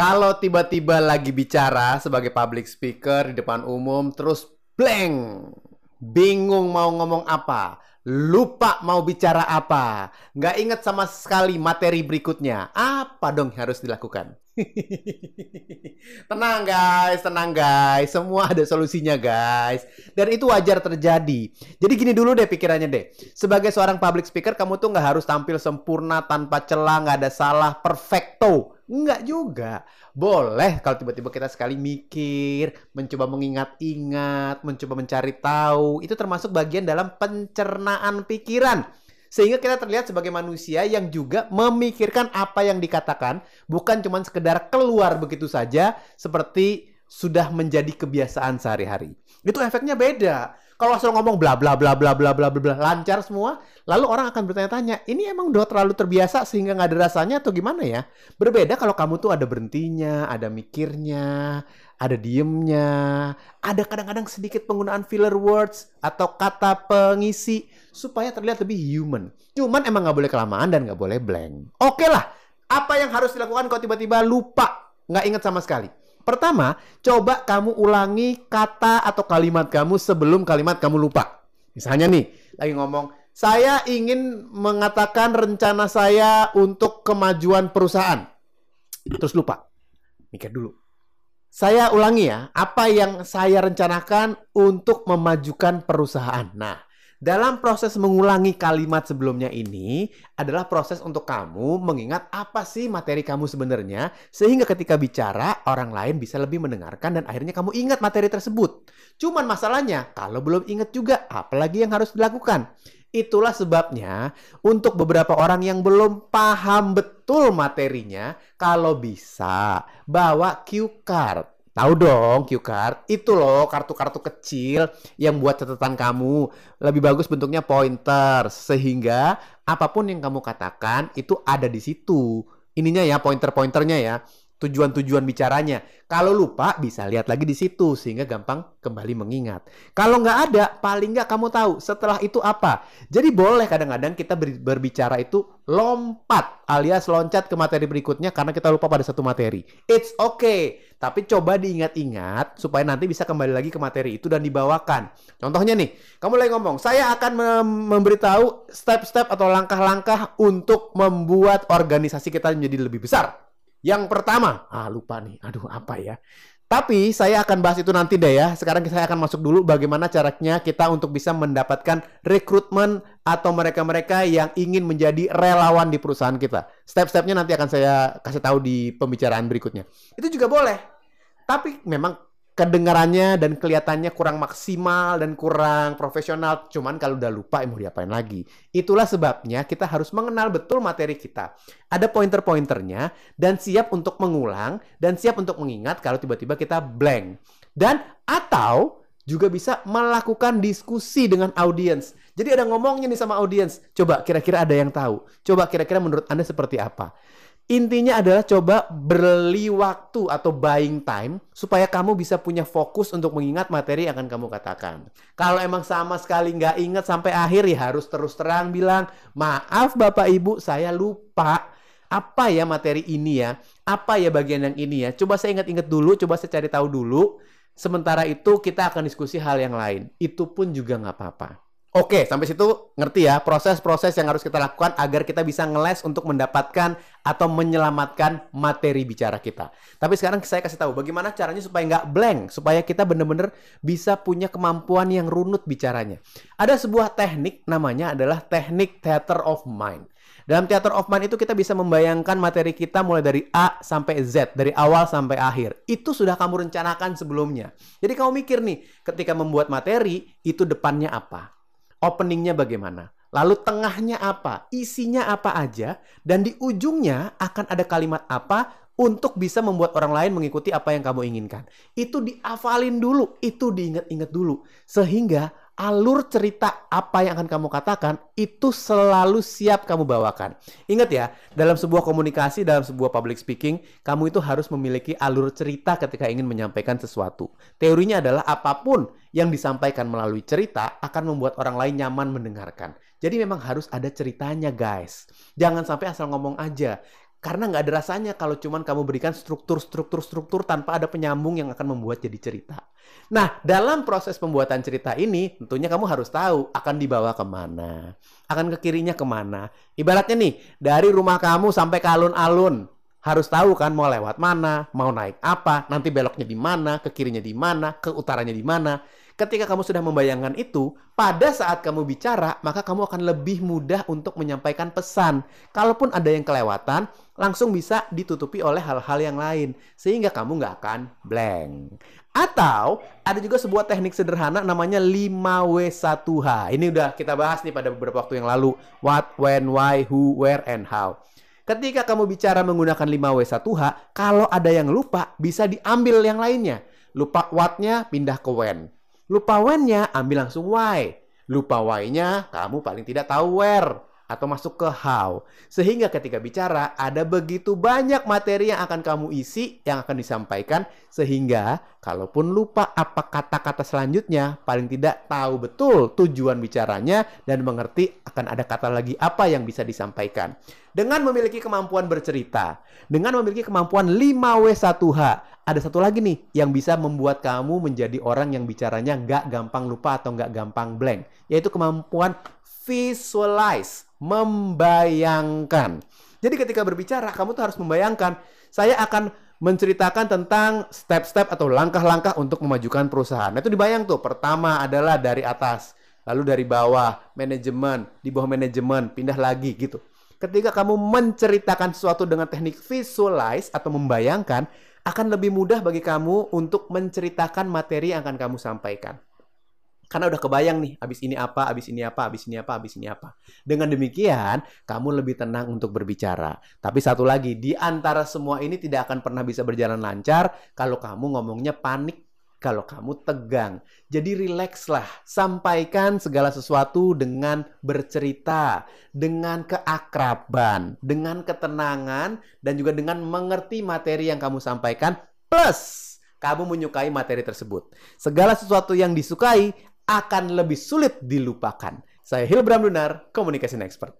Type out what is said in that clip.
Kalau tiba-tiba lagi bicara sebagai public speaker di depan umum, terus blank, bingung mau ngomong apa, lupa mau bicara apa, nggak inget sama sekali materi berikutnya, apa dong yang harus dilakukan? tenang guys, tenang guys, semua ada solusinya guys. Dan itu wajar terjadi. Jadi gini dulu deh pikirannya deh. Sebagai seorang public speaker, kamu tuh nggak harus tampil sempurna tanpa celah, nggak ada salah, perfecto. Enggak juga. Boleh kalau tiba-tiba kita sekali mikir, mencoba mengingat-ingat, mencoba mencari tahu. Itu termasuk bagian dalam pencernaan pikiran. Sehingga kita terlihat sebagai manusia yang juga memikirkan apa yang dikatakan, bukan cuma sekedar keluar begitu saja seperti sudah menjadi kebiasaan sehari-hari. Itu efeknya beda. Kalau asal ngomong bla bla bla bla bla bla bla lancar semua, lalu orang akan bertanya-tanya, ini emang udah terlalu terbiasa sehingga nggak ada rasanya atau gimana ya? Berbeda kalau kamu tuh ada berhentinya, ada mikirnya, ada diemnya, ada kadang-kadang sedikit penggunaan filler words atau kata pengisi supaya terlihat lebih human. Cuman emang nggak boleh kelamaan dan nggak boleh blank. Oke lah, apa yang harus dilakukan kalau tiba-tiba lupa, nggak ingat sama sekali? Pertama, coba kamu ulangi kata atau kalimat kamu sebelum kalimat kamu lupa. Misalnya nih, lagi ngomong, saya ingin mengatakan rencana saya untuk kemajuan perusahaan. Terus lupa. Mikir dulu. Saya ulangi ya, apa yang saya rencanakan untuk memajukan perusahaan. Nah, dalam proses mengulangi kalimat sebelumnya ini adalah proses untuk kamu mengingat apa sih materi kamu sebenarnya sehingga ketika bicara orang lain bisa lebih mendengarkan dan akhirnya kamu ingat materi tersebut. Cuman masalahnya kalau belum ingat juga apalagi yang harus dilakukan. Itulah sebabnya untuk beberapa orang yang belum paham betul materinya kalau bisa bawa cue card Tahu dong cue card. Itu loh kartu-kartu kecil yang buat catatan kamu. Lebih bagus bentuknya pointer sehingga apa pun yang kamu katakan itu ada di situ. Ininya ya pointer-pointernya ya tujuan-tujuan bicaranya. Kalau lupa bisa lihat lagi di situ sehingga gampang kembali mengingat. Kalau nggak ada, paling nggak kamu tahu setelah itu apa. Jadi boleh kadang-kadang kita berbicara itu lompat alias loncat ke materi berikutnya karena kita lupa pada satu materi. It's okay. Tapi coba diingat-ingat supaya nanti bisa kembali lagi ke materi itu dan dibawakan. Contohnya nih, kamu lagi ngomong, saya akan memberitahu step-step atau langkah-langkah untuk membuat organisasi kita menjadi lebih besar. Yang pertama, ah lupa nih, aduh apa ya. Tapi saya akan bahas itu nanti deh ya. Sekarang saya akan masuk dulu bagaimana caranya kita untuk bisa mendapatkan rekrutmen atau mereka-mereka yang ingin menjadi relawan di perusahaan kita. Step-stepnya nanti akan saya kasih tahu di pembicaraan berikutnya. Itu juga boleh. Tapi memang kedengarannya dan kelihatannya kurang maksimal dan kurang profesional. Cuman kalau udah lupa, mau diapain lagi? Itulah sebabnya kita harus mengenal betul materi kita. Ada pointer-pointernya dan siap untuk mengulang dan siap untuk mengingat kalau tiba-tiba kita blank. Dan atau juga bisa melakukan diskusi dengan audiens. Jadi ada ngomongnya nih sama audiens. Coba kira-kira ada yang tahu. Coba kira-kira menurut Anda seperti apa? Intinya adalah coba beli waktu atau buying time supaya kamu bisa punya fokus untuk mengingat materi yang akan kamu katakan. Kalau emang sama sekali nggak ingat sampai akhir ya harus terus terang bilang, maaf Bapak Ibu saya lupa apa ya materi ini ya, apa ya bagian yang ini ya. Coba saya ingat-ingat dulu, coba saya cari tahu dulu. Sementara itu kita akan diskusi hal yang lain. Itu pun juga nggak apa-apa. Oke, sampai situ ngerti ya proses-proses yang harus kita lakukan agar kita bisa ngeles untuk mendapatkan atau menyelamatkan materi bicara kita. Tapi sekarang saya kasih tahu bagaimana caranya supaya nggak blank, supaya kita benar-benar bisa punya kemampuan yang runut bicaranya. Ada sebuah teknik namanya adalah teknik theater of mind. Dalam theater of mind itu kita bisa membayangkan materi kita mulai dari A sampai Z, dari awal sampai akhir. Itu sudah kamu rencanakan sebelumnya. Jadi kamu mikir nih, ketika membuat materi, itu depannya apa? Openingnya bagaimana, lalu tengahnya apa, isinya apa aja, dan di ujungnya akan ada kalimat apa untuk bisa membuat orang lain mengikuti apa yang kamu inginkan. Itu diafalin dulu, itu diingat-ingat dulu. Sehingga alur cerita apa yang akan kamu katakan itu selalu siap kamu bawakan. Ingat ya, dalam sebuah komunikasi, dalam sebuah public speaking, kamu itu harus memiliki alur cerita ketika ingin menyampaikan sesuatu. Teorinya adalah apa pun yang disampaikan melalui cerita akan membuat orang lain nyaman mendengarkan. Jadi memang harus ada ceritanya guys. Jangan sampai asal ngomong aja Karena nggak ada rasanya kalau cuman kamu berikan struktur-struktur-struktur tanpa ada penyambung yang akan membuat jadi cerita. Nah, dalam proses pembuatan cerita ini, tentunya kamu harus tahu akan dibawa ke mana. Akan ke kirinya ke mana. Ibaratnya nih, dari rumah kamu sampai ke alun-alun. Harus tahu kan mau lewat mana, mau naik apa, nanti beloknya di mana, ke kirinya di mana, ke utaranya di mana. Ketika kamu sudah membayangkan itu, pada saat kamu bicara, maka kamu akan lebih mudah untuk menyampaikan pesan. Kalaupun ada yang kelewatan, langsung bisa ditutupi oleh hal-hal yang lain. Sehingga kamu nggak akan blank. Atau ada juga sebuah teknik sederhana namanya 5W1H. Ini udah kita bahas nih pada beberapa waktu yang lalu. What, when, why, who, where, and how. Ketika kamu bicara menggunakan 5W1H, kalau ada yang lupa, bisa diambil yang lainnya. Lupa what-nya, pindah ke when Lupa when-nya, ambil langsung why. Lupa why-nya, kamu paling tidak tahu where atau masuk ke how. Sehingga ketika bicara, ada begitu banyak materi yang akan kamu isi, yang akan disampaikan, sehingga kalaupun lupa apa kata-kata selanjutnya, paling tidak tahu betul tujuan bicaranya dan mengerti akan ada kata lagi apa yang bisa disampaikan. Dengan memiliki kemampuan bercerita, dengan memiliki kemampuan 5W1H, ada satu lagi nih yang bisa membuat kamu menjadi orang yang bicaranya nggak gampang lupa atau nggak gampang blank, yaitu kemampuan visualize, membayangkan. Jadi ketika berbicara, kamu tuh harus membayangkan, saya akan menceritakan tentang step-step atau langkah-langkah untuk memajukan perusahaan. Nah, itu dibayang tuh. Pertama adalah dari atas, lalu dari bawah, manajemen, di bawah manajemen, pindah lagi gitu ketika kamu menceritakan sesuatu dengan teknik visualize atau membayangkan, akan lebih mudah bagi kamu untuk menceritakan materi yang akan kamu sampaikan. Karena udah kebayang nih, abis ini apa, abis ini apa, abis ini apa, abis ini apa. Dengan demikian, kamu lebih tenang untuk berbicara. Tapi satu lagi, di antara semua ini tidak akan pernah bisa berjalan lancar kalau kamu ngomongnya panik kalau kamu tegang. Jadi rilekslah, sampaikan segala sesuatu dengan bercerita, dengan keakraban, dengan ketenangan, dan juga dengan mengerti materi yang kamu sampaikan, plus kamu menyukai materi tersebut. Segala sesuatu yang disukai akan lebih sulit dilupakan. Saya Hilbram Lunar, Communication Expert.